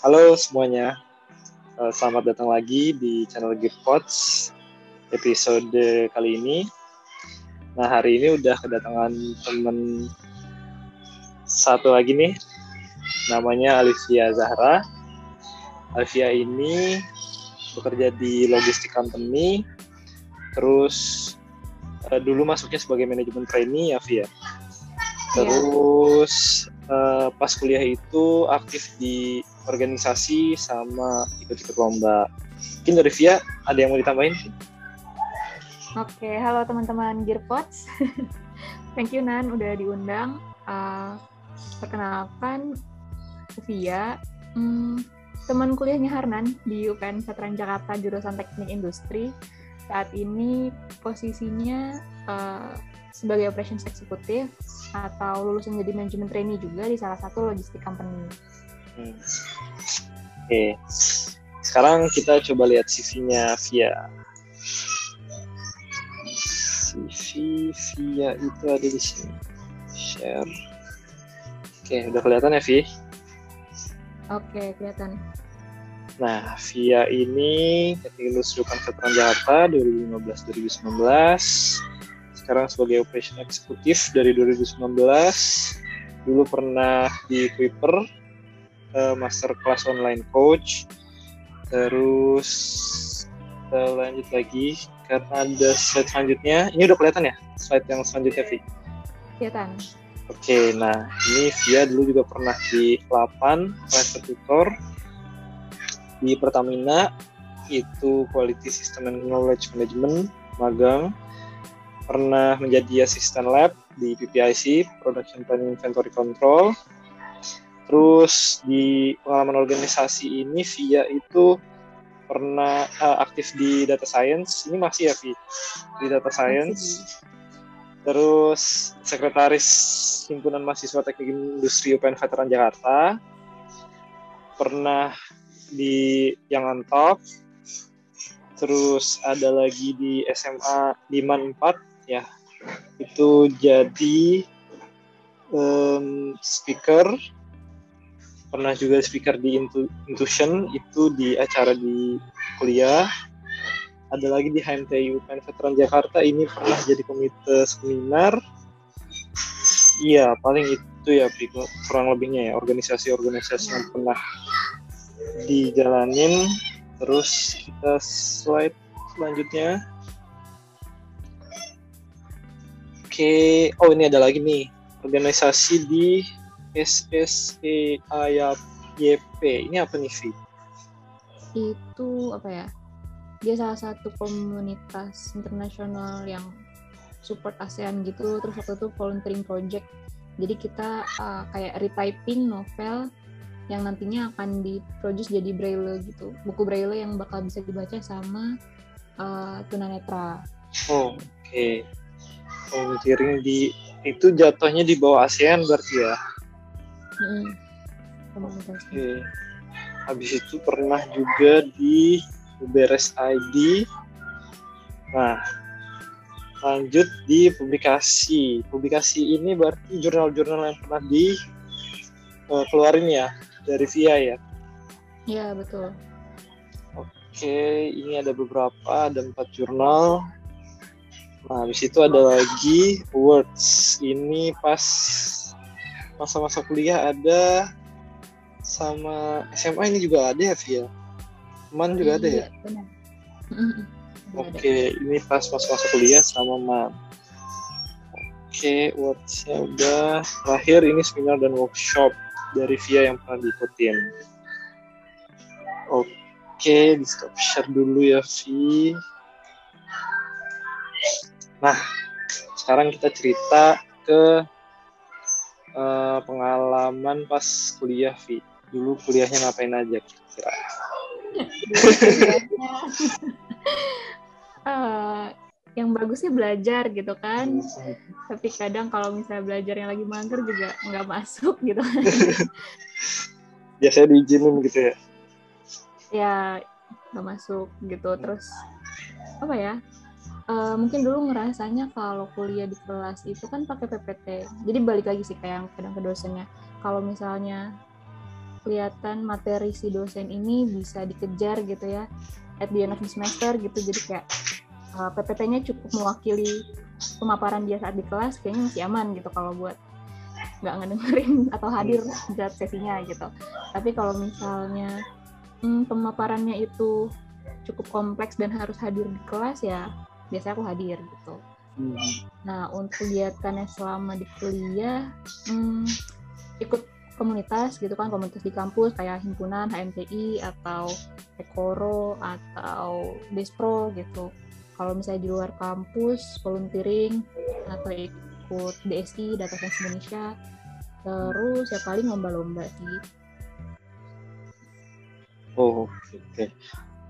Halo semuanya, Eh, selamat datang lagi di channel Gearpods episode kali ini. Nah hari ini udah kedatangan temen satu lagi nih, namanya Alivia Zahra. Alivia ini bekerja di logistik company, terus eh, dulu masuknya sebagai manajemen trainee ya Via. Terus eh, pas kuliah itu aktif di organisasi sama ikut-ikut lomba. Mungkin dari Via ada yang mau ditambahin? Oke, halo teman-teman Gearpods. Thank you Nan udah diundang. Uh, perkenalkan Via, hmm, teman kuliahnya Harnan di UPN Veteran Jakarta jurusan Teknik Industri. Saat ini posisinya uh, sebagai operations executive atau lulusan jadi manajemen trainee juga di salah satu logistik company. Hmm. Oke, sekarang kita coba lihat CV-nya Via. CV Via itu ada di sini. Share. Oke, udah kelihatan ya, Vi? Oke, kelihatan. Nah, Via ini Industri UPN Veteran Jakarta 2015-2019. Sekarang sebagai Operation Eksekutif dari 2019. Dulu pernah di Kuiper, uh, Master Class Online Coach. Terus kita lanjut lagi karena ada slide selanjutnya. Ini udah kelihatan ya slide yang selanjutnya, Vi? Kelihatan. Oke, nah ini Via dulu juga pernah di Lapan, private tutor di Pertamina itu Quality System and Knowledge Management magang pernah menjadi asisten lab di PPIC Production Planning Inventory Control terus di pengalaman organisasi ini Via itu pernah uh, aktif di data science. Ini masih ya Vi di data science. Terus sekretaris himpunan mahasiswa teknik industri UPN Veteran Jakarta. Pernah di yang on top. Terus ada lagi di SMA Liman 4 ya. Itu jadi um, speaker pernah juga speaker di Intuition itu di acara di kuliah. Ada lagi di HMTI UPN Veteran Jakarta. Ini pernah jadi komite seminar. Iya paling itu ya kurang lebihnya ya organisasi-organisasi yang pernah dijalanin. Terus kita slide selanjutnya. Oke oh ini ada lagi nih. Organisasi di SSEAYP ini apa nih Vi? Itu apa ya? Dia salah satu komunitas internasional yang support ASEAN gitu terus waktu itu volunteering project jadi kita uh, kayak retyping novel yang nantinya akan diproduce jadi braille gitu buku braille yang bakal bisa dibaca sama uh, tunanetra. Oh, Oke, okay. volunteering di itu jatuhnya di bawah ASEAN berarti ya? Hmm. Oke. Okay. Habis itu pernah juga di Beres ID. Nah, lanjut di publikasi. Publikasi ini berarti jurnal-jurnal yang pernah di uh, keluarin ya dari VIA ya? Iya betul. Oke, ini ada beberapa, ada empat jurnal. Nah, habis itu ada lagi awards. Ini pas masa-masa kuliah ada sama SMA ini juga ada ya Via? Man juga ada ya? Iya, benar. Oke, ini pas masa-masa kuliah sama Man. Oke, wordsnya udah. Terakhir ini seminar dan workshop dari Via yang pernah diikutin. Oke, di stop share dulu ya Vi. Nah, sekarang kita cerita ke uh, pengalaman pas kuliah Vi. Dulu kuliahnya ngapain aja kira-kira? uh, yang bagus sih belajar gitu kan. Tapi kadang kalau misalnya belajar yang lagi mager juga nggak masuk gitu. Biasanya diizinin gitu ya? Ya nggak masuk gitu. Terus apa ya uh, mungkin dulu ngerasanya kalau kuliah di kelas itu kan pakai PPT jadi balik lagi sih kayak yang kadang ke dosennya. Kalau misalnya kelihatan materi si dosen ini bisa dikejar gitu ya at the end of the semester gitu. Jadi kayak uh, PPT-nya cukup mewakili pemaparan dia saat di kelas kayaknya masih aman gitu kalau buat nggak ngedengerin atau hadir saat sesinya gitu. Tapi kalau misalnya hmm, pemaparannya itu cukup kompleks dan harus hadir di kelas ya biasanya aku hadir gitu hmm. nah untuk kegiatannya selama di kuliah hmm, ikut komunitas gitu kan komunitas di kampus kayak himpunan HMTI atau Ekoro atau Despro gitu kalau misalnya di luar kampus volunteering atau ikut DSI Data Science Indonesia terus ya paling lomba-lomba sih oh oke okay.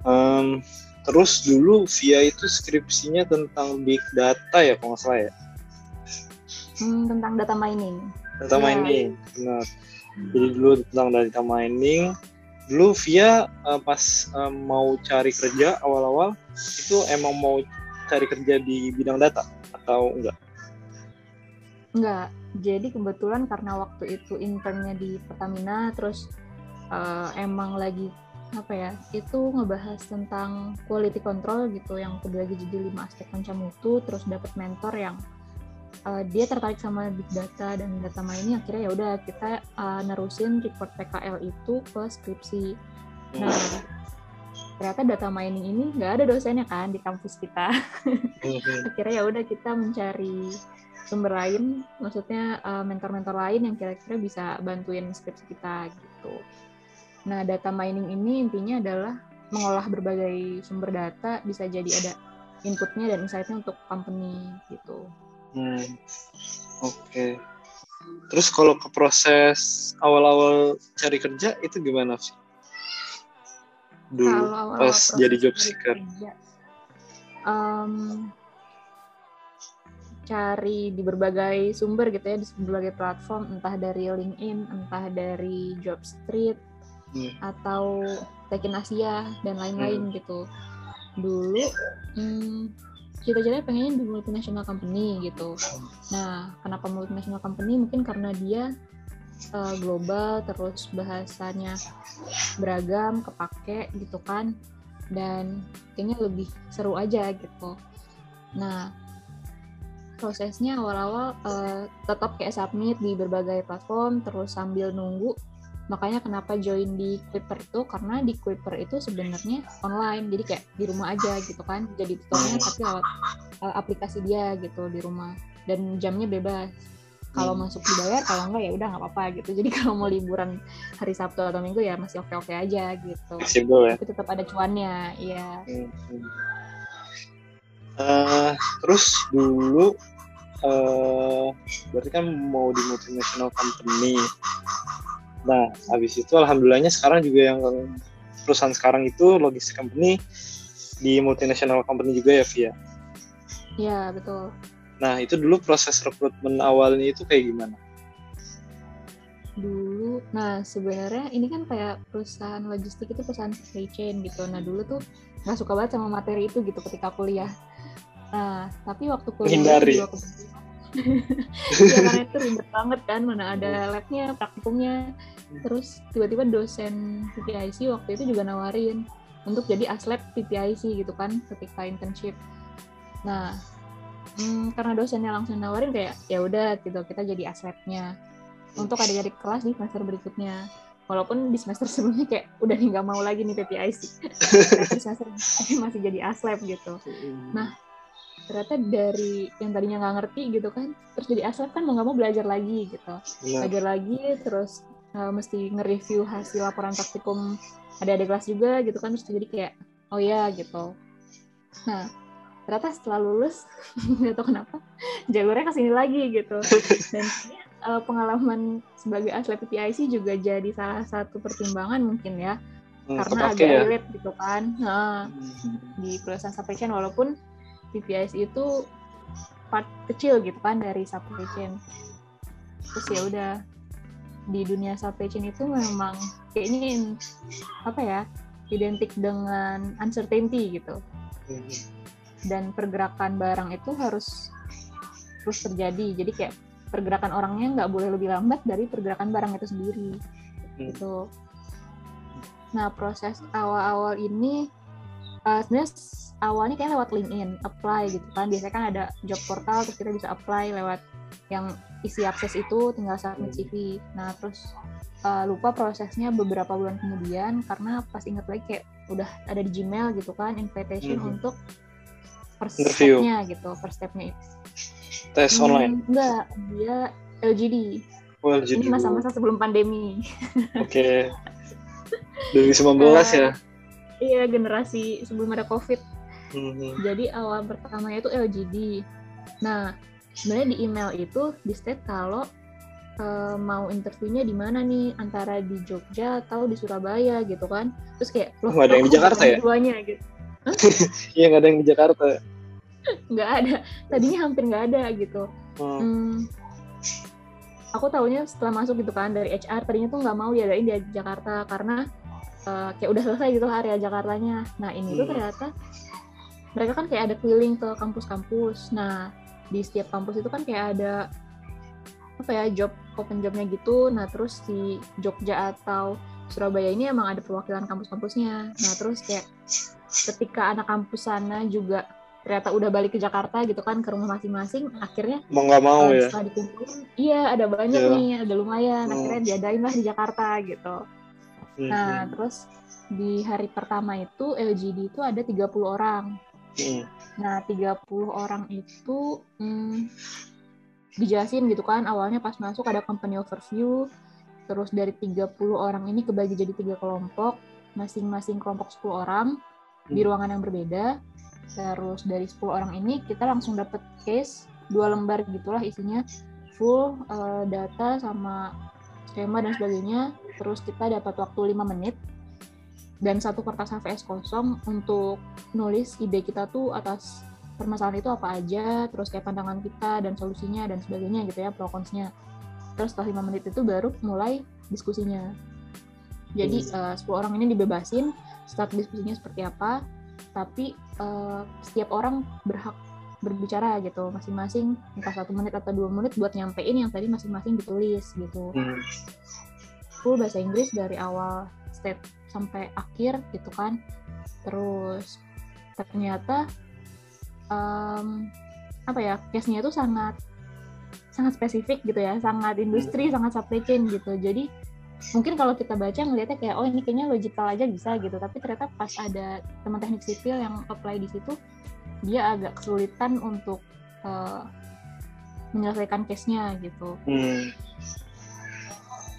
um, terus dulu via itu skripsinya tentang big data ya kalau nggak salah ya? Hmm, tentang data mining. Data ya. mining benar. Jadi dulu tentang data mining. Dulu via uh, pas uh, mau cari kerja awal-awal itu emang mau cari kerja di bidang data atau enggak? Enggak. Jadi kebetulan karena waktu itu internnya di Pertamina terus uh, emang lagi apa ya itu ngebahas tentang quality control gitu yang lagi jadi lima aspek macam mutu terus dapat mentor yang uh, dia tertarik sama big data dan data mining akhirnya ya udah kita uh, nerusin report PKL itu ke skripsi. Nah ternyata data mining ini nggak ada dosennya kan di kampus kita. Akhirnya ya udah kita mencari sumber lain maksudnya uh, mentor-mentor lain yang kira-kira bisa bantuin skripsi kita gitu nah data mining ini intinya adalah mengolah berbagai sumber data bisa jadi ada inputnya dan insightnya untuk company gitu Hmm. Oke. Okay. Terus kalau ke proses awal-awal cari kerja itu gimana sih? Dulu awal -awal pas jadi job seeker. Kerja, um, cari di berbagai sumber gitu ya di berbagai platform entah dari LinkedIn, entah dari Jobstreet hmm. atau Tekin Asia dan lain-lain hmm. gitu. Dulu hmm, cita-citanya pengennya di multinational company gitu. Nah, kenapa multinational company? Mungkin karena dia uh, global, terus bahasanya beragam, kepake gitu kan, dan kayaknya lebih seru aja gitu. Nah, prosesnya awal-awal uh, tetap kayak submit di berbagai platform, terus sambil nunggu makanya kenapa join di Quipper itu? Karena di Quipper itu sebenarnya online. Jadi kayak di rumah aja gitu kan. Jadi tutornya hmm. tapi lewat uh, aplikasi dia gitu di rumah. Dan jamnya bebas. Kalau hmm. masuk dibayar kalau enggak ya udah nggak apa-apa gitu. Jadi kalau mau liburan hari Sabtu atau Minggu ya masih oke-oke aja gitu. Possible, ya? tapi tetap ada cuannya iya. Hmm. uh, terus dulu uh, berarti kan mau di multinational company Nah, habis itu alhamdulillahnya sekarang juga yang perusahaan sekarang itu logistik company di multinational company juga ya Via. Iya, betul. Nah, itu dulu proses rekrutmen awalnya itu kayak gimana? Dulu, nah sebenarnya ini kan kayak perusahaan logistik itu perusahaan supply chain gitu. Nah, dulu tuh nggak suka banget sama materi itu gitu ketika kuliah. Nah, tapi waktu kuliah Hindari. juga ya karena itu ribet banget kan mana ada labnya praktikumnya terus tiba-tiba dosen PPIC waktu itu juga nawarin untuk jadi aslab PPIC gitu kan ketika internship. Nah hmm, karena dosennya langsung nawarin kayak ya udah gitu kita jadi aslabnya untuk adik-adik kelas di semester berikutnya. Walaupun di semester sebelumnya kayak udah nih nggak mau lagi nih PPIC tapi semester masih jadi aslab gitu. Nah ternyata dari yang tadinya nggak ngerti gitu kan terus jadi asal kan mau nggak mau belajar lagi gitu. Ya. belajar lagi terus uh, mesti nge-review hasil laporan praktikum ada ada kelas juga gitu kan terus jadi kayak oh ya gitu. Nah ternyata setelah lulus nggak tahu kenapa jalurnya ke sini lagi gitu. Dan uh, pengalaman sebagai atlet PIC juga jadi salah satu pertimbangan mungkin ya. Hmm, karena agak ya? relate gitu kan. Nah, hmm. di perusahaan supply chain walaupun PPIS itu part kecil gitu kan dari supply chain. Terus ya udah di dunia supply chain itu memang kayaknya apa ya identik dengan uncertainty gitu. Dan pergerakan barang itu harus terus terjadi. Jadi kayak pergerakan orangnya nggak boleh lebih lambat dari pergerakan barang itu sendiri. Hmm. gitu. Nah proses awal-awal ini uh, sebenarnya awalnya kayak lewat LinkedIn apply gitu kan. Biasanya kan ada job portal terus kita bisa apply lewat yang isi akses itu tinggal submit CV nah terus uh, lupa prosesnya beberapa bulan kemudian karena pas ingat lagi kayak udah ada di Gmail gitu kan invitation hmm. untuk per stepnya gitu stepnya itu. Tes hmm, online? enggak dia LGD oh, LGD ini masa-masa sebelum pandemi. Oke. okay. 2019 uh, ya? Iya generasi sebelum ada covid. Hmm. jadi awal pertamanya itu LGD nah sebenarnya di email itu di state kalau uh, mau interviewnya di mana nih? Antara di Jogja atau di Surabaya gitu kan? Terus kayak loh nggak ada yang di Jakarta ya? duanya gitu. Iya nggak ada yang di Jakarta. Nggak ada. Tadinya hampir nggak ada gitu. Hmm. Hmm, aku tahunya setelah masuk gitu kan dari HR tadinya tuh nggak mau diadain di Jakarta karena uh, kayak udah selesai gitu area Jakartanya. Nah ini hmm. tuh ternyata mereka kan kayak ada keliling ke kampus-kampus. Nah di setiap kampus itu kan kayak ada apa ya job open jobnya gitu nah terus di Jogja atau Surabaya ini emang ada perwakilan kampus-kampusnya nah terus kayak ketika anak kampus sana juga ternyata udah balik ke Jakarta gitu kan ke rumah masing-masing akhirnya mau nggak mau uh, ya setelah dikumpulin iya ada banyak yeah. nih ada lumayan hmm. akhirnya diadain lah di Jakarta gitu hmm. nah terus di hari pertama itu LGD itu ada 30 orang hmm. Nah 30 orang itu hmm, dijelasin gitu kan awalnya pas masuk ada company overview terus dari 30 orang ini kebagi jadi tiga kelompok masing-masing kelompok 10 orang hmm. di ruangan yang berbeda. Terus dari 10 orang ini kita langsung dapat case dua lembar gitulah isinya full uh, data sama skema dan sebagainya. Terus kita dapat waktu 5 menit dan satu kertas HVS kosong untuk nulis ide kita tuh atas permasalahan itu apa aja, terus kayak pandangan kita dan solusinya dan sebagainya gitu ya, pro konsnya. Terus setelah lima menit itu baru mulai diskusinya. Jadi uh, 10 orang ini dibebasin, start diskusinya seperti apa, tapi uh, setiap orang berhak berbicara gitu masing-masing entah satu menit atau dua menit buat nyampein yang tadi masing-masing ditulis gitu hmm. full bahasa Inggris dari awal step sampai akhir gitu kan terus ternyata um, apa ya case-nya itu sangat sangat spesifik gitu ya, sangat industri, hmm. sangat supply chain gitu. Jadi mungkin kalau kita baca ngelihatnya kayak oh ini kayaknya logical aja bisa gitu, tapi ternyata pas ada teman teknik sipil yang apply di situ, dia agak kesulitan untuk uh, menyelesaikan case-nya gitu. Hmm.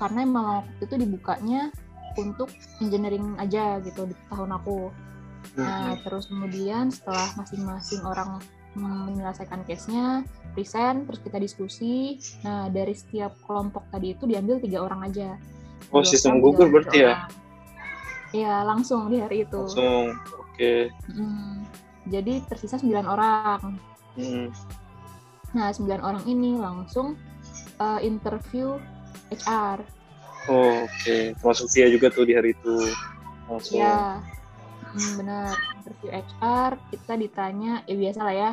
Karena emang waktu itu dibukanya untuk engineering aja gitu di tahun aku. Nah, terus kemudian setelah masing-masing orang menyelesaikan case-nya, present, terus kita diskusi. Nah, dari setiap kelompok tadi itu diambil tiga orang aja. Oh, sistem gugur berarti ya? Iya, langsung di hari itu. Langsung, oke. Okay. Hmm, jadi tersisa sembilan orang. Hmm. Nah, sembilan orang ini langsung uh, interview HR. Oh, oke. Okay. Termasuk dia juga tuh di hari itu. Langsung. Ya Hmm, benar. Interview HR kita ditanya ya biasa lah ya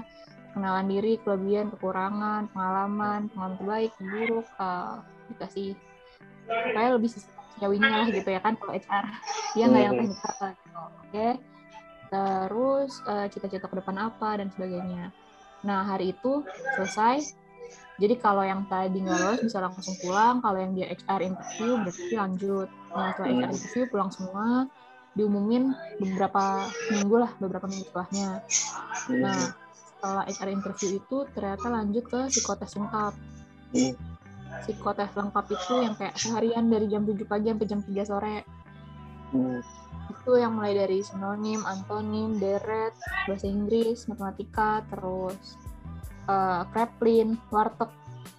kenalan diri, kelebihan, kekurangan, pengalaman, pengalaman terbaik, buruk, uh, dikasih kayak lebih sejauhnya lah gitu ya kan kalau HR dia nggak yang teknik gitu. oke okay. terus uh, cita-cita ke depan apa dan sebagainya nah hari itu selesai jadi kalau yang tadi nggak lolos bisa langsung pulang. Kalau yang dia HR interview berarti lanjut. Nah setelah HR interview pulang semua. Diumumin beberapa minggu lah beberapa minggu setelahnya. Nah setelah HR interview itu ternyata lanjut ke psikotes lengkap. Psikotes lengkap itu yang kayak seharian dari jam 7 pagi sampai jam 3 sore. Itu yang mulai dari sinonim, antonim, deret, bahasa Inggris, matematika, terus uh, Kreplin, warteg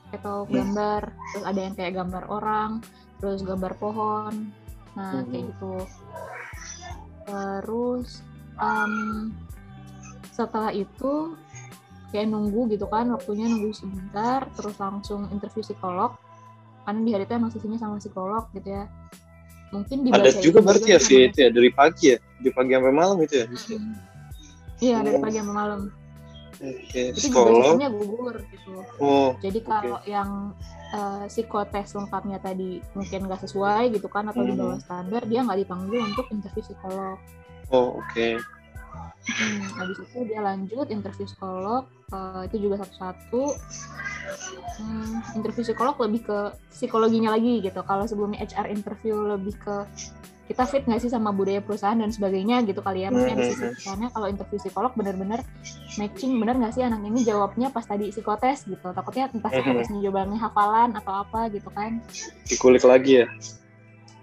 atau gambar, terus ada yang kayak gambar orang, terus gambar pohon, nah kayak gitu. Terus um, setelah itu kayak nunggu gitu kan waktunya nunggu sebentar terus langsung interview psikolog. Kan di hari itu emang sisinya sama psikolog gitu ya. Mungkin di ada juga berarti ya via itu ya dari pagi ya? Dari pagi sampai malam itu ya hmm. iya dari pagi sampai malam Oke, itu juga psikolog. sistemnya gugur gitu Oh, jadi kalau yang uh, psikotes lengkapnya tadi mungkin nggak sesuai gitu kan atau di Hmm. bawah standar dia nggak dipanggil untuk interview psikolog oh oke. Hmm, habis itu dia lanjut interview psikolog, eh, itu juga satu-satu. Hmm, interview psikolog lebih ke psikologinya lagi gitu. Kalau sebelumnya HR interview lebih ke kita fit nggak sih sama budaya perusahaan dan sebagainya gitu kali ya. Maksudnya di sisi Mhm. perusahaannya kalau interview psikolog benar-benar matching benar nggak sih anak ini jawabnya pas tadi psikotes gitu. Takutnya entah Mhm. psikotesnya jawabannya hafalan atau apa gitu kan. Dikulik lagi ya.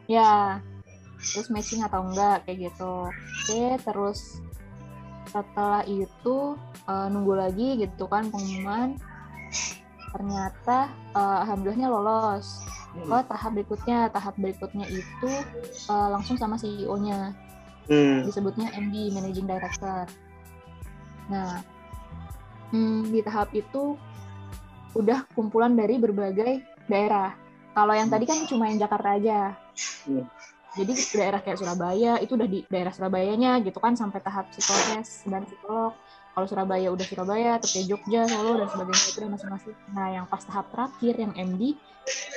Ya, terus matching atau enggak kayak gitu. Oke, terus setelah itu eh, nunggu lagi gitu kan pengumuman. Ternyata eh, alhamdulillahnya lolos. Ke tahap berikutnya, tahap berikutnya itu eh, langsung sama CEO-nya, Hmm. disebutnya MD, Managing Director. Nah, hmm, di tahap itu udah kumpulan dari berbagai daerah. Kalau yang tadi kan cuma yang Jakarta aja. Hmm. Jadi daerah kayak Surabaya itu udah di daerah Surabayanya gitu kan sampai tahap psikotes dan psikolog. Kalau Surabaya udah Surabaya, terus kayak Jogja, Solo dan sebagainya itu udah masing-masing. Nah yang pas tahap terakhir yang MD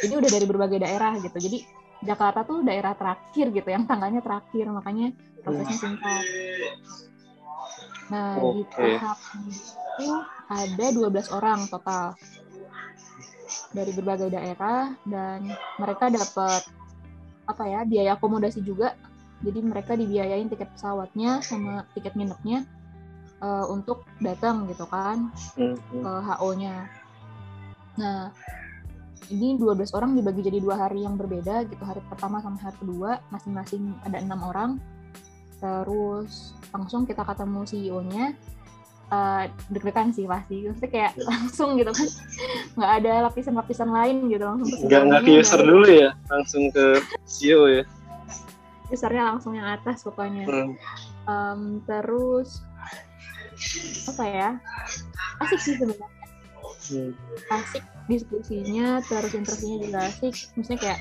ini udah dari berbagai daerah gitu. Jadi Jakarta tuh daerah terakhir gitu, yang tangganya terakhir makanya prosesnya singkat. Nah di Oke. tahap itu ada 12 orang total dari berbagai daerah dan mereka dapat apa ya biaya akomodasi juga jadi mereka dibiayain tiket pesawatnya sama tiket nginepnya eh, untuk datang gitu kan Hmm. ke HO-nya. Nah, ini 12 orang dibagi jadi dua hari yang berbeda gitu. Hari pertama sama hari kedua masing-masing ada enam orang. Terus langsung kita ketemu CEO-nya. Eh, deg-degan sih pasti. Maksudnya kayak langsung gitu kan. Nggak ada lapisan-lapisan lain gitu. Langsung ke Nggak nggak ke user dulu ya, langsung ke CEO ya. Usernya langsung yang atas pokoknya. Hmm. Em, terus apa ya? Asik sih sebenarnya. Hmm. asik diskusinya terus interviewnya juga asik maksudnya kayak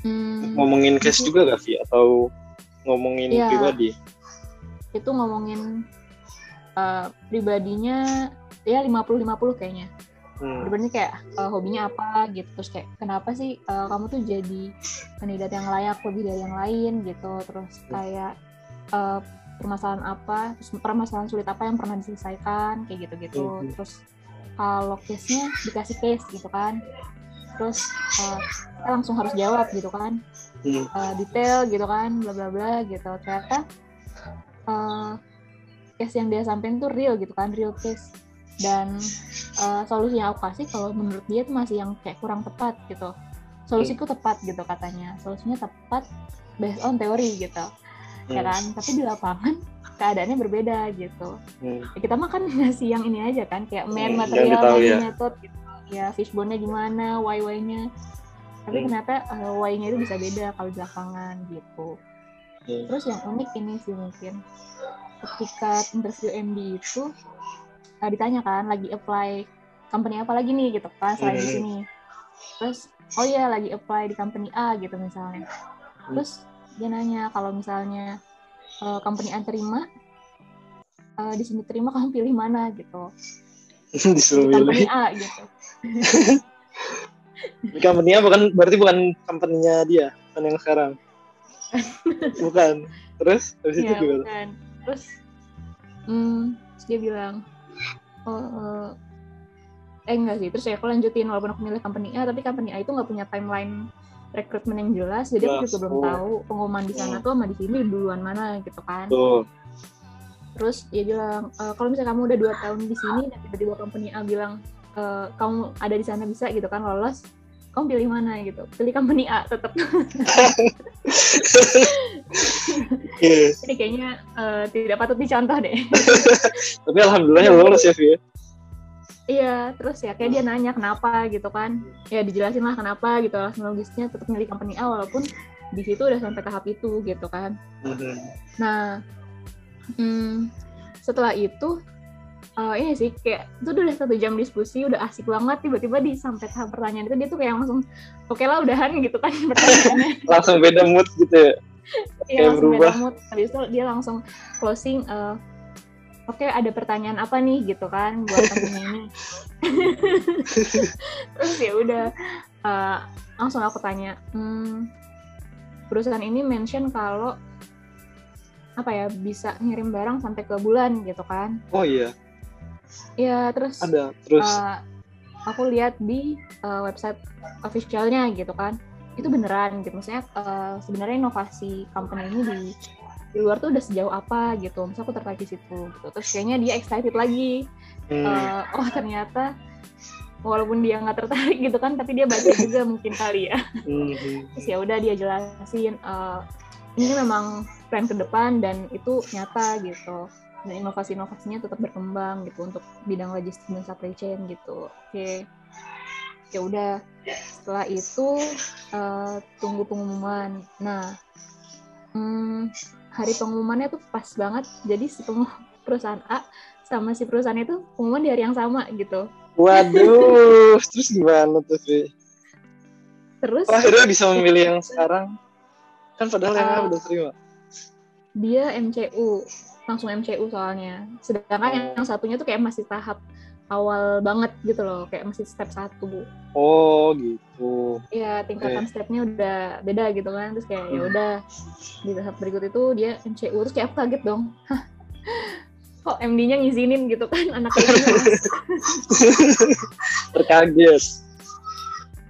hmm, Ngomongin case juga gak Vi? Atau ngomongin Iya. pribadi? itu ngomongin eh, pribadinya ya 50-50 kayaknya Hmm. benernya kayak eh, hobinya apa gitu terus kayak kenapa sih eh, kamu tuh jadi kandidat yang layak lebih dari yang lain gitu terus kayak eh, permasalahan apa terus permasalahan sulit apa yang pernah diselesaikan kayak gitu-gitu Mhm. terus kalau case-nya dikasih case gitu kan. Terus eh, kita langsung harus jawab gitu kan. Hmm. eh, detail gitu kan bla bla bla gitu. Ternyata eh, case yang dia sampaikan tuh real gitu kan real case. Dan eh, solusi yang aku kasih kalau menurut dia tuh masih yang kayak kurang tepat gitu. Solusiku tepat gitu katanya. Solusinya tepat based on teori gitu ya Hmm. kan tapi di lapangan keadaannya berbeda gitu Hmm. ya, kita mah kan ngasih yang ini aja kan kayak main Hmm, material main ya. method gitu ya fishbone-nya gimana why why nya tapi Hmm. ternyata uh, why-nya itu bisa beda kalau di lapangan gitu Hmm. terus yang unik ini sih mungkin ketika interview MD itu uh, ditanya kan lagi apply company apa lagi nih gitu kan selain di Hmm. sini terus oh iya lagi apply di company A gitu misalnya Hmm. terus dia nanya kalau misalnya uh, company A terima uh, di sini terima kamu pilih mana gitu Disuruh Di company. A gitu Ini company apa kan? Berarti bukan company-nya dia, kan yang sekarang. bukan. Terus habis itu Iya, gimana? bukan. Terus, hmm, terus dia bilang, oh, eh, eh enggak sih. Terus ya aku lanjutin walaupun aku milih company A, tapi company A itu nggak punya timeline rekrutmen yang jelas, jadi aku juga belum Oh. tahu pengumuman di sana Hmm. tuh sama di sini duluan mana gitu kan. Terus dia bilang, e, kalau misalnya kamu udah dua tahun di sini, dan tiba-tiba company A bilang, e, kamu ada di sana bisa gitu kan lolos, kamu pilih mana gitu? Pilih company A tetap. Ini kayaknya eh, tidak patut dicontoh deh. Tapi alhamdulillahnya lolos ya, Vi. Ya. Iya, terus ya kayak dia nanya kenapa gitu kan. Ya dijelasin lah kenapa gitu alasan logisnya tetap milih company A walaupun di situ udah sampai tahap itu gitu kan. Mhm. Nah, hmm, setelah itu eh, ini sih kayak itu udah satu jam diskusi udah asik banget tiba-tiba di sampai tahap pertanyaan itu dia tuh kayak langsung oke lah udahan gitu kan pertanyaannya Langsung beda mood gitu ya. Iya langsung beda berubah. mood habis itu dia langsung closing eh, oke okay, ada pertanyaan apa nih gitu kan buat tamunya ini. Terus ya udah uh, langsung aku tanya hmm, perusahaan ini mention kalau apa ya bisa ngirim barang sampai ke bulan gitu kan. Oh iya. Iya terus ada terus? uh, aku lihat di uh, website officialnya gitu kan. Itu beneran gitu maksudnya uh, sebenarnya inovasi company ini di di luar tuh udah sejauh apa gitu. Misalnya aku tertarik di situ gitu. Terus kayaknya dia excited lagi. Hmm. uh, oh ternyata walaupun dia nggak tertarik gitu kan tapi dia baca juga mungkin kali ya. Hmm. terus ya udah dia jelasin uh, ini memang plan ke depan dan itu nyata gitu. Dan inovasi-inovasinya tetap berkembang gitu untuk bidang logistik dan supply chain gitu. Oke. Ya udah. Setelah itu uh, tunggu pengumuman. Nah hmm, hari pengumumannya tuh pas banget. Jadi si perusahaan A sama si perusahaan itu pengumuman di hari yang sama gitu. Waduh terus gimana tuh sih terus oh, akhirnya bisa memilih yang sekarang? Kan padahal uh, yang A udah terima. Dia MCU langsung MCU soalnya. Sedangkan yang, yang satunya tuh kayak masih tahap awal banget gitu loh kayak masih step satu oh gitu. Iya tingkatan okay. stepnya udah beda gitu kan terus kayak ya hmm. udah di tahap berikut itu dia MCU terus kayak aku kaget dong. Kok MD-nya ngizinin gitu kan anak anaknya terkaget.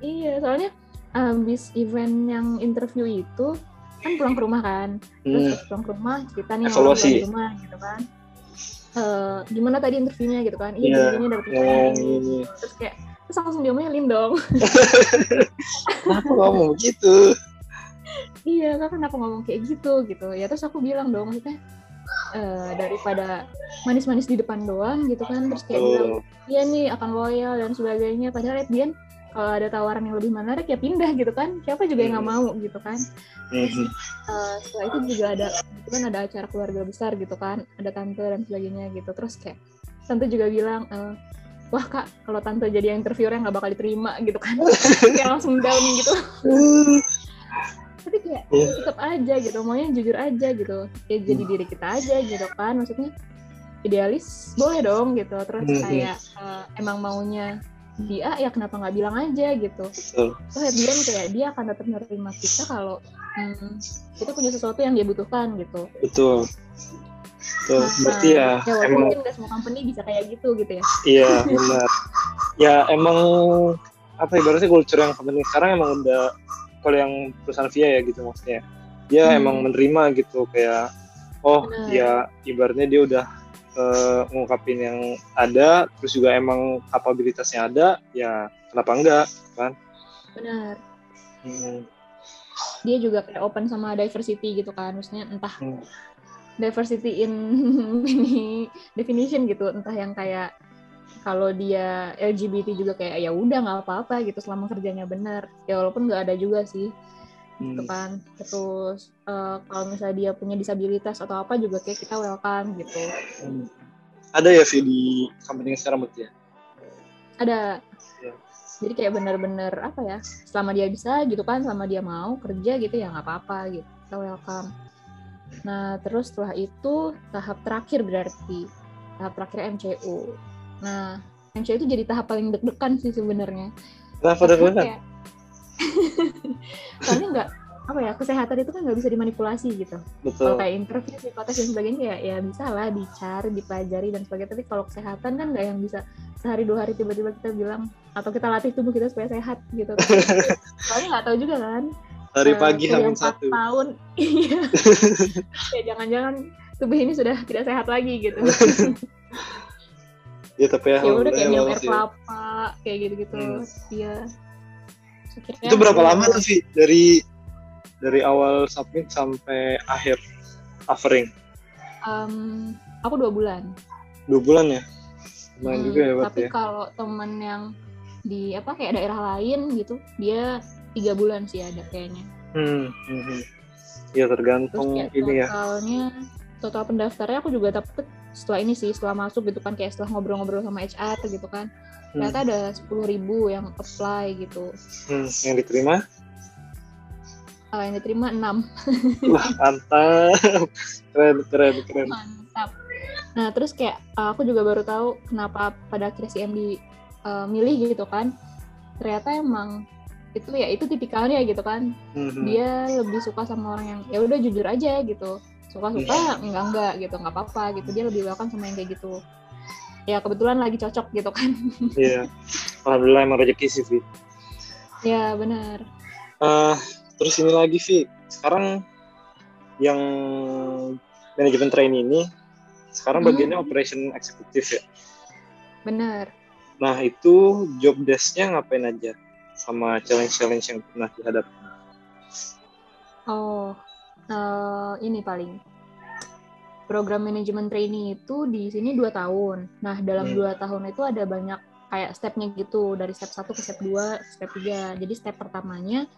Iya soalnya abis event yang interview itu kan pulang ke rumah kan. Terus hmm. pulang ke rumah cerita nih orang di rumah gitu kan uh, gimana tadi interviewnya gitu kan iya yeah. ini dapet yeah. ini terus kayak terus langsung diomelin dong kenapa ngomong gitu iya kan kenapa ngomong kayak gitu gitu ya terus aku bilang dong maksudnya uh, daripada manis-manis di depan doang gitu kan terus kayak oh. bilang iya nih akan loyal dan sebagainya padahal at kalau ada tawaran yang lebih menarik ya pindah gitu kan. Siapa juga yang nggak mau gitu kan. Uh, setelah itu juga ada kan ada acara keluarga besar gitu kan. Ada tante dan sebagainya gitu. Terus kayak tante juga bilang uh, wah kak kalau tante jadi yang interviewernya nggak bakal diterima gitu kan. Kayak langsung down gitu. Tapi kayak yeah. tetap aja gitu. Maunya jujur aja gitu. Ya jadi diri kita aja gitu kan. Maksudnya idealis boleh dong gitu. Terus kayak uh, emang maunya dia ya kenapa nggak bilang aja gitu Betul. so at kayak dia akan tetap menerima kita kalau hmm, kita punya sesuatu yang dia butuhkan gitu betul Betul. Nah, berarti ya, ya emang mungkin gak semua company bisa kayak gitu gitu ya iya benar ya emang apa ibaratnya culture yang company sekarang emang udah kalau yang perusahaan via ya gitu maksudnya dia hmm. emang menerima gitu kayak oh benar. ya ibaratnya dia udah uh, ngungkapin yang ada terus juga emang kapabilitasnya ada ya kenapa enggak kan benar hmm. dia juga kayak open sama diversity gitu kan maksudnya entah hmm. diversity in ini definition gitu entah yang kayak kalau dia LGBT juga kayak ya udah nggak apa-apa gitu selama kerjanya benar ya walaupun nggak ada juga sih hmm. gitu kan. Terus uh, kalau misalnya dia punya disabilitas atau apa juga kayak kita welcome gitu. Hmm. ada ya sih di company sekarang berarti ya? Ada. Ya. jadi kayak bener-bener apa ya selama dia bisa gitu kan selama dia mau kerja gitu ya nggak apa-apa gitu kita welcome. Nah terus setelah itu tahap terakhir berarti tahap terakhir MCU nah MCU itu jadi tahap paling deg-degan sih sebenarnya. Kenapa deg-degan soalnya nggak apa ya kesehatan itu kan nggak bisa dimanipulasi gitu. Kalau kayak interview psikotes dan sebagainya ya ya bisa lah dicari dipelajari dan sebagainya. Tapi kalau kesehatan kan nggak yang bisa sehari dua hari tiba-tiba kita bilang atau kita latih tubuh kita supaya sehat gitu. Soalnya nggak tahu juga kan hari uh, pagi hamil satu. tahun. Iya. Ya jangan-jangan tubuh ini sudah tidak sehat lagi gitu. Ya tapi ya udah kayak minum air kelapa kayak gitu-gitu. Hmm. Iya itu berapa lama tuh sih dari dari awal submit sampai akhir offering? Um, aku dua bulan. Dua bulan ya? Lumayan hmm, juga ya Tapi ya. kalau temen yang di apa kayak daerah lain gitu, dia tiga bulan sih ada kayaknya. Hmm, hmm, hmm. Ya tergantung Terus ini ya. Totalnya, total pendaftarnya aku juga dapet setelah ini sih, setelah masuk gitu kan kayak setelah ngobrol-ngobrol sama HR gitu kan ternyata hmm. ada sepuluh ribu yang apply gitu hmm, yang diterima uh, yang diterima enam wah mantap keren keren keren mantap Nah terus kayak uh, aku juga baru tahu kenapa pada akhirnya si MD uh, milih gitu kan. Ternyata emang itu ya itu tipikalnya gitu kan. Mhm. Dia lebih suka sama orang yang ya udah jujur aja gitu. Suka-suka enggak enggak gitu nggak apa-apa gitu. Dia lebih welcome sama yang kayak gitu. Ya kebetulan lagi cocok gitu kan. Iya. Alhamdulillah emang rezeki sih, Vi. ya benar. Eh, terus ini lagi, Vi. Sekarang yang manajemen trainee ini sekarang Hmm. bagiannya operation eksekutif ya. Benar. Nah, itu job desk-nya ngapain aja? Sama challenge-challenge yang pernah dihadapi. Oh, eh, ini paling program manajemen trainee itu di sini dua tahun. Nah, dalam Hmm. dua tahun itu ada banyak kayak stepnya gitu dari step 1 ke step 2, step 3. Jadi step pertamanya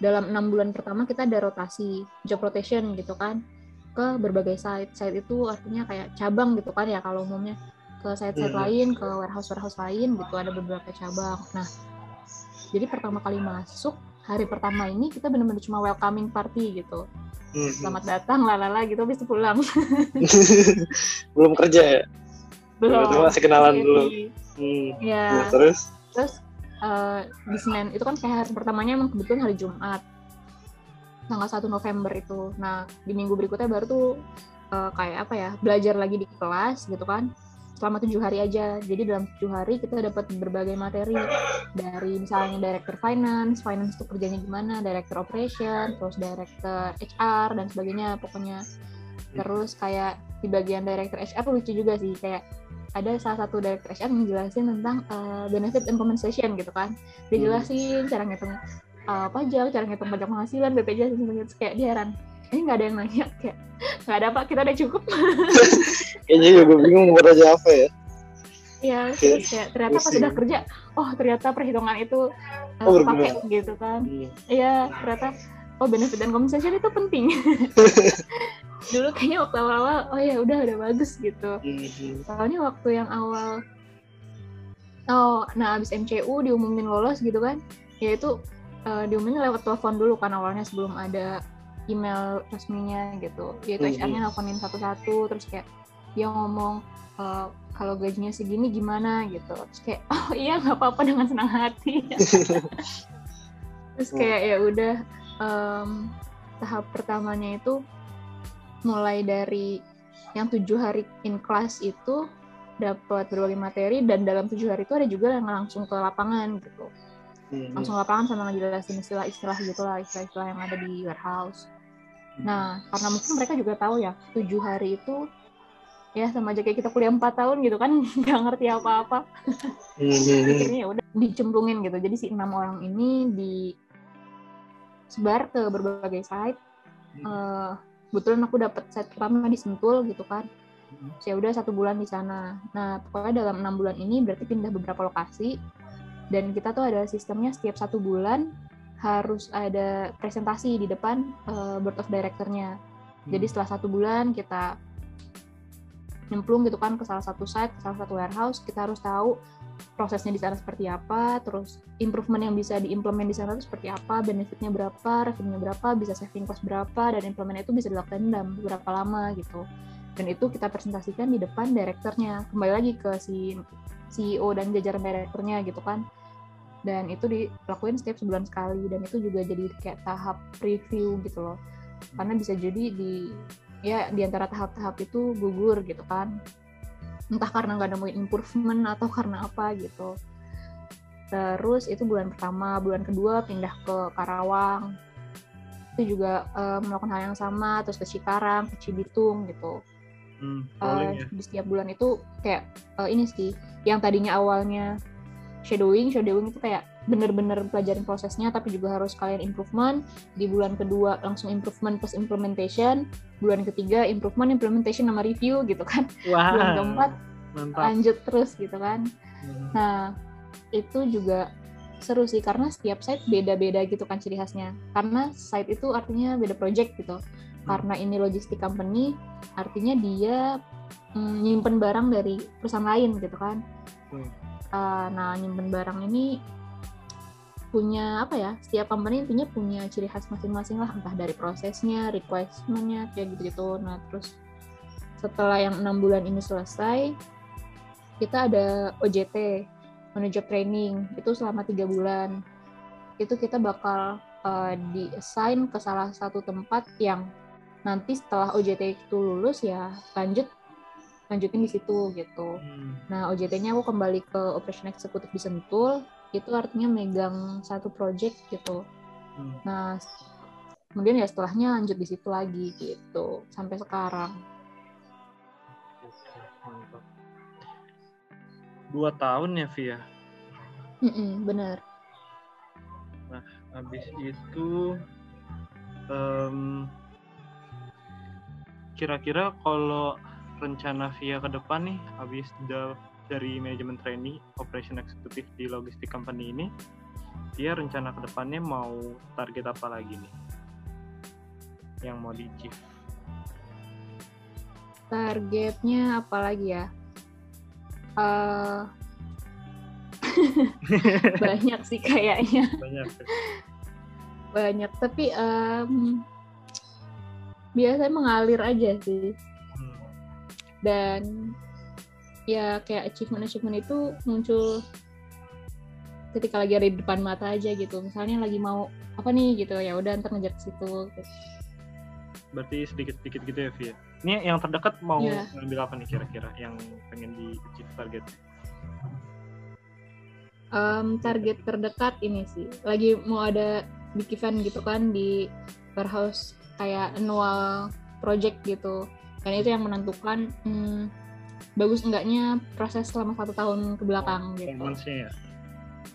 dalam enam bulan pertama kita ada rotasi, job rotation gitu kan ke berbagai site. Site itu artinya kayak cabang gitu kan ya kalau umumnya ke site-site Hmm. lain, ke warehouse-warehouse lain gitu ada beberapa cabang. Nah, jadi pertama kali masuk hari pertama ini kita benar-benar cuma welcoming party gitu Mhm. selamat datang lalala gitu habis itu pulang Belum kerja ya? belum Berarti masih kenalan Masih dulu. happy. Hmm. ya Nah, terus? terus eh, di Senin itu kan kayak hari pertamanya emang kebetulan hari Jumat tanggal 1 November itu nah di minggu berikutnya baru tuh eh, kayak apa ya belajar lagi di kelas gitu kan selama tujuh hari aja. Jadi dalam tujuh hari kita dapat berbagai materi. Dari misalnya director finance finance itu kerjanya gimana director operation terus director HR dan sebagainya pokoknya. Terus kayak di bagian director HR lucu juga sih. Kayak ada salah satu director HR ngejelasin tentang uh, benefit and compensation gitu kan. Dia Hmm. jelasin cara ngitung uh, pajak cara ngitung pajak penghasilan BPJS dan sebagainya. Kayak dia ini nggak ada yang nanya kayak nggak ada pak kita udah cukup. Kayaknya juga bingung mau aja apa ya. ya terus kayak ternyata pas Pusing. udah kerja oh ternyata perhitungan itu uh, Oh, pakai gitu kan. Iya. Ternyata oh benefit dan compensation itu penting. Dulu kayaknya waktu awal-awal oh ya udah udah bagus gitu. Mhm. soalnya waktu yang awal oh nah abis MCU diumumin lolos gitu kan ya itu eh, diumumin lewat telepon dulu kan awalnya sebelum ada email resminya gitu. Yaitu Mhm. HR-nya nelfonin satu-satu terus kayak dia ngomong eh, kalau gajinya segini gimana? gitu. Terus kayak oh iya nggak apa-apa dengan senang hati. Terus kayak ya udah em, tahap pertamanya itu mulai dari yang tujuh hari in class itu dapat berbagai materi dan dalam tujuh hari itu ada juga yang langsung ke lapangan gitu. Langsung ke lapangan sama ngejelasin istilah-istilah gitu lah istilah-istilah yang ada di warehouse nah karena mungkin mereka juga tahu ya tujuh hari itu ya sama aja kayak kita kuliah empat tahun gitu kan nggak ngerti apa-apa. Mhm. akhirnya ya udah dicemplungin gitu. Jadi si enam orang ini disebar ke berbagai site. Eh, kebetulan aku dapat site pertama di Sentul gitu kan. Terus ya udah satu bulan di sana. Nah pokoknya dalam enam bulan ini berarti pindah beberapa lokasi. Dan kita tuh ada sistemnya setiap satu bulan harus ada presentasi di depan eh, board of directornya jadi setelah satu bulan kita nyemplung gitu kan ke salah satu site, ke salah satu warehouse, kita harus tahu prosesnya di sana seperti apa, terus improvement yang bisa diimplement di sana itu seperti apa, benefitnya berapa, revenue berapa, bisa saving cost berapa, dan implement itu bisa dilakukan dalam berapa lama gitu. Dan itu kita presentasikan di depan direkturnya. Kembali lagi ke si CEO dan jajaran direkturnya gitu kan. Dan itu dilakuin setiap sebulan sekali, dan itu juga jadi kayak tahap review gitu loh. Karena bisa jadi di ya di antara tahap-tahap itu gugur gitu kan. Entah karena nggak nemuin improvement atau karena apa gitu. Terus itu bulan pertama. Bulan kedua pindah ke Karawang. Itu juga eh, melakukan hal yang sama. Terus ke Cikarang ke Cibitung gitu. Hmm, ya. di setiap bulan itu kayak eh, ini sih yang tadinya awalnya shadowing shadowing itu kayak bener-bener pelajarin prosesnya tapi juga harus kalian improvement. Di bulan kedua langsung improvement plus implementation. Bulan ketiga improvement implementation sama review gitu kan. Wah, bulan keempat mantap. lanjut terus gitu kan. Hmm. nah itu juga seru sih karena setiap site beda-beda gitu kan ciri khasnya. Karena site itu artinya beda project gitu. Karena ini logistik company artinya dia mm, nyimpen barang dari perusahaan lain gitu kan. Hmm. Uh, nah nyimpen barang ini punya apa ya setiap company intinya punya ciri khas masing-masing lah. Entah dari prosesnya requirementnya kayak gitu gitu nah terus setelah yang enam bulan ini selesai kita ada OJT job training. Itu selama tiga bulan. Itu kita bakal uh, di assign ke salah satu tempat yang nanti setelah OJT itu lulus ya lanjut lanjutin di situ gitu. Hmm. Nah OJT-nya aku kembali ke operation eksekutif di Sentul itu artinya megang satu project gitu. Hmm. Nah kemudian ya setelahnya lanjut di situ lagi gitu sampai sekarang. Dua tahun ya Via? Mm -mm, bener. Nah habis itu um, kira-kira kalau rencana via ke depan nih habis dari manajemen trainee operation eksekutif di logistik company ini dia rencana ke depannya mau target apa lagi nih? Yang mau di achieve targetnya apa lagi ya? Uh, banyak sih kayaknya. Banyak banyak tapi um, biasanya mengalir aja sih dan ya kayak achievement achievement itu muncul ketika lagi ada di depan mata aja gitu. Misalnya lagi mau apa nih gitu ya udah ntar ngejar ke situ. Gitu. berarti sedikit sedikit gitu ya Via? Ini yang terdekat mau yeah. ngambil apa nih kira-kira yang pengen di achieve target? Um, target terdekat ini sih. Lagi mau ada big event gitu kan di warehouse kayak annual project gitu dan itu yang menentukan hmm, bagus enggaknya proses selama satu tahun ke belakang oh, gitu. ya?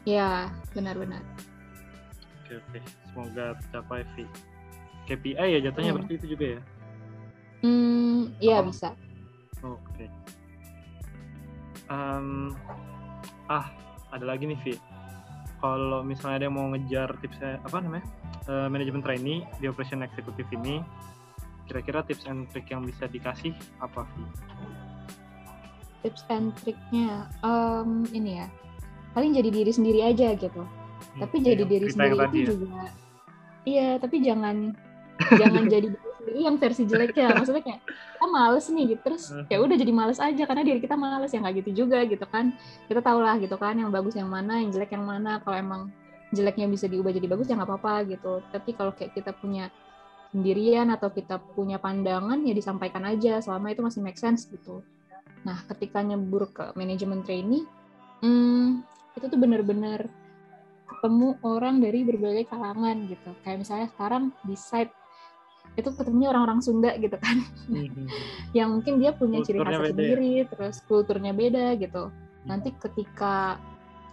Ya, benar-benar. Oke, oke. Semoga tercapai V. KPI ya jatuhnya hmm. berarti itu juga ya? Hmm, iya oh. bisa. Oke. Okay. Um, ah, ada lagi nih Vi. Kalau misalnya ada yang mau ngejar tipsnya apa namanya? Uh, manajemen trainee di operation eksekutif ini, kira-kira tips and trick yang bisa dikasih apa Vi? Tips and triknya um, ini ya paling jadi diri sendiri aja gitu. Hmm, tapi jadi diri sendiri itu ya? juga iya tapi jangan jangan jadi diri sendiri yang versi jelek ya maksudnya kayak kita males nih gitu terus hmm. ya udah jadi males aja karena diri kita males ya nggak gitu juga gitu kan kita tau lah gitu kan yang bagus yang mana yang jelek yang mana kalau emang jeleknya bisa diubah jadi bagus ya nggak apa-apa gitu tapi kalau kayak kita punya sendirian atau kita punya pandangan ya disampaikan aja selama itu masih make sense gitu. Nah, ketika nyebur ke manajemen trainee, hmm, itu tuh bener-bener ketemu orang dari berbagai kalangan gitu. Kayak misalnya sekarang di site itu ketemunya orang-orang Sunda gitu kan, mm-hmm. yang mungkin dia punya ciri khas sendiri, ya? terus kulturnya beda gitu. Mm-hmm. Nanti ketika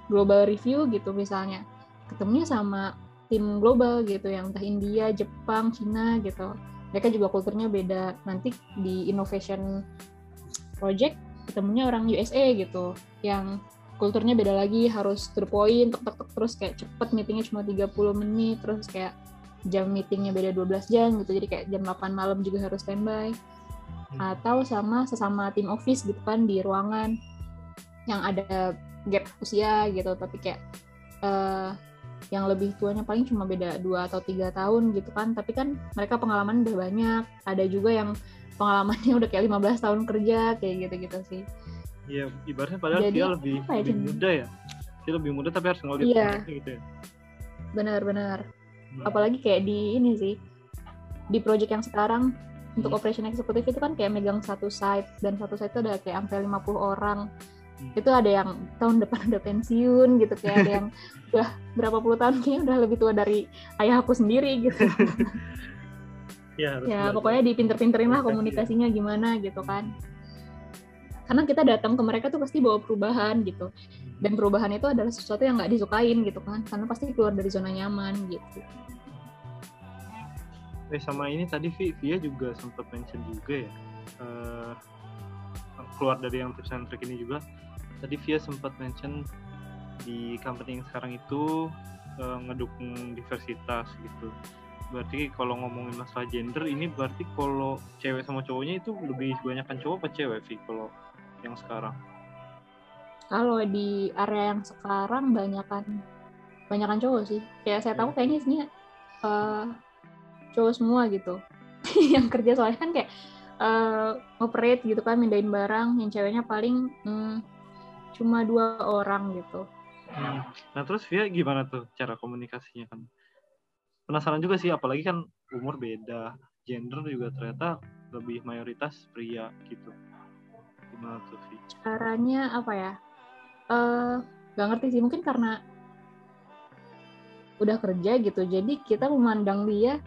global review gitu misalnya, ketemunya sama tim global gitu yang entah India, Jepang, Cina gitu. Mereka juga kulturnya beda. Nanti di innovation project ketemunya orang USA gitu yang kulturnya beda lagi harus to the point tek, tek, tek, terus kayak cepet meetingnya cuma 30 menit terus kayak jam meetingnya beda 12 jam gitu jadi kayak jam 8 malam juga harus standby hmm. atau sama sesama tim office gitu kan di ruangan yang ada gap usia gitu tapi kayak uh, yang lebih tuanya paling cuma beda dua atau tiga tahun gitu kan tapi kan mereka pengalaman udah banyak ada juga yang pengalamannya udah kayak 15 tahun kerja kayak gitu-gitu sih iya ibaratnya padahal Jadi, dia lebih, ya, lebih muda ya dia lebih muda tapi harus ngeliat iya. gitu ya benar-benar hmm. apalagi kayak di ini sih di project yang sekarang untuk hmm. operation eksekutif itu kan kayak megang satu site dan satu site itu ada kayak sampai 50 orang. Itu ada yang tahun depan udah pensiun gitu kayak ada yang udah berapa puluh tahun kayaknya udah lebih tua dari ayah aku sendiri gitu. Ya, ya pokoknya dipinter-pinterin lah komunikasinya gimana gitu kan. Karena kita datang ke mereka tuh pasti bawa perubahan gitu. Dan perubahan itu adalah sesuatu yang nggak disukain gitu kan. Karena pasti keluar dari zona nyaman gitu. Eh sama ini tadi Via juga sempat mention juga ya. Uh, keluar dari yang tips and trick ini juga tadi Via sempat mention di company yang sekarang itu uh, ngedukung diversitas gitu. Berarti kalau ngomongin masalah gender ini berarti kalau cewek sama cowoknya itu lebih banyak kan cowok apa cewek sih kalau yang sekarang? Kalau di area yang sekarang banyakan banyakan cowok sih. Kayak saya tahu iya. kayaknya sih uh, cowok semua gitu. Yang kerja soalnya kan kayak uh, operate gitu kan mindahin barang yang ceweknya paling hmm, cuma dua orang gitu. Hmm. nah terus Via gimana tuh cara komunikasinya kan? Penasaran juga sih apalagi kan umur beda gender juga ternyata lebih mayoritas pria gitu. Gimana tuh Via? Caranya apa ya? Uh, eh, gak ngerti sih mungkin karena udah kerja gitu jadi kita memandang dia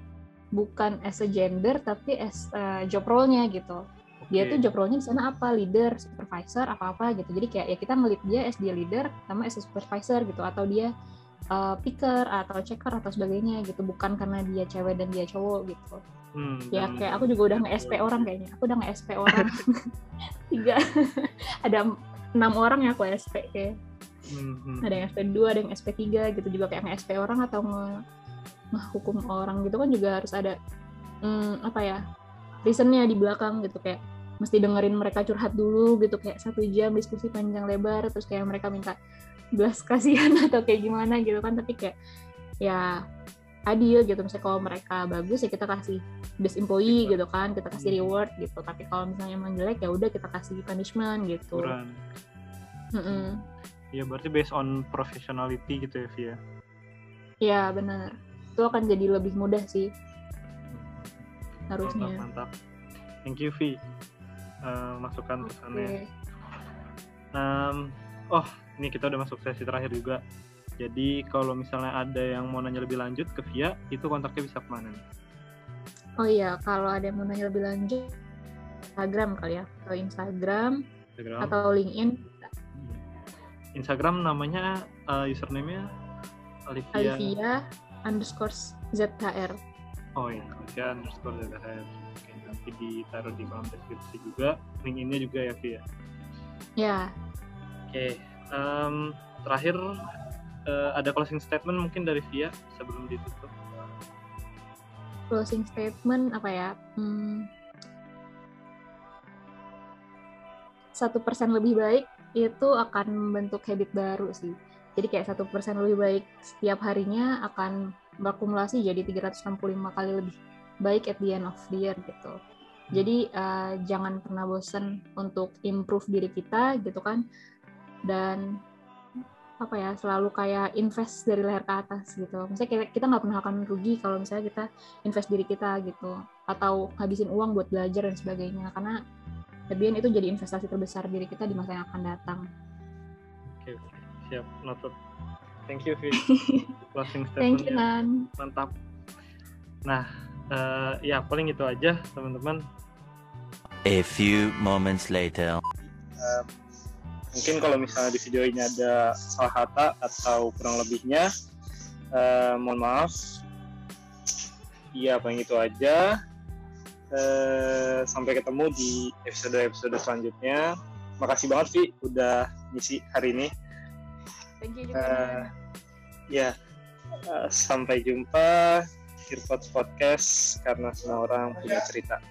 bukan as a gender tapi as uh, job role-nya gitu dia tuh job role-nya di sana apa? Leader supervisor apa apa gitu. Jadi kayak ya kita ngelit dia as dia leader sama as a supervisor gitu. Atau dia uh, picker atau checker atau sebagainya gitu. Bukan karena dia cewek dan dia cowok gitu. Hmm, ya kayak aku juga udah nge-SP orang kayaknya. Aku udah nge-SP orang. Tiga. Ada enam orang ya aku SP kayak. Hmm. ada yang SP2 ada yang SP3 gitu. Juga kayak nge-SP orang atau nge hukum orang gitu kan juga harus ada hmm, apa ya reasonnya di belakang gitu kayak mesti dengerin mereka curhat dulu gitu kayak satu jam diskusi panjang lebar terus kayak mereka minta belas kasihan atau kayak gimana gitu kan tapi kayak ya adil gitu. Misalnya kalau mereka bagus ya kita kasih best employee gitu kan kita kasih hmm. reward gitu. Tapi kalau misalnya emang jelek ya udah kita kasih punishment gitu. Mm -mm. ya berarti based on professionality gitu ya Via? Ya benar. Itu akan jadi lebih mudah sih harusnya mantap, mantap. thank you Vi uh, masukan pesannya okay. um, oh ini kita udah masuk sesi terakhir juga jadi kalau misalnya ada yang mau nanya lebih lanjut ke Via itu kontaknya bisa ke mana nih oh iya kalau ada yang mau nanya lebih lanjut Instagram kali ya atau Instagram, Instagram. atau LinkedIn Instagram namanya uh, username-nya Olivia. Olivia underscore ZHR. Oh iya, Olivia underscore ZHR. Oke, nanti ditaruh di kolom deskripsi juga. Link-nya juga ya, Via. Ya. Oke, um, terakhir uh, ada closing statement mungkin dari Via sebelum ditutup. Closing statement apa ya? Hmm, satu persen lebih baik itu akan membentuk habit baru sih. Jadi kayak satu persen lebih baik setiap harinya akan berakumulasi jadi 365 kali lebih baik at the end of the year gitu. Jadi uh, jangan pernah bosan untuk improve diri kita gitu kan. Dan apa ya selalu kayak invest dari leher ke atas gitu. Misalnya kita nggak pernah akan rugi kalau misalnya kita invest diri kita gitu atau habisin uang buat belajar dan sebagainya karena Lebihan itu jadi investasi terbesar diri kita di masa yang akan datang. Oke, okay, siap, noted. Thank you, Vi. Closing statement. Thank you, Nan. Mantap. Nah, uh, ya paling itu aja, teman-teman. A few moments later. Uh, mungkin kalau misalnya di video ini ada salah kata atau kurang lebihnya, uh, mohon maaf. Iya, paling itu aja. Eh, sampai ketemu di episode-episode selanjutnya. Makasih banget Vi udah ngisi hari ini. Thank you. Uh, ya, uh, sampai jumpa di Podcast karena semua orang punya cerita.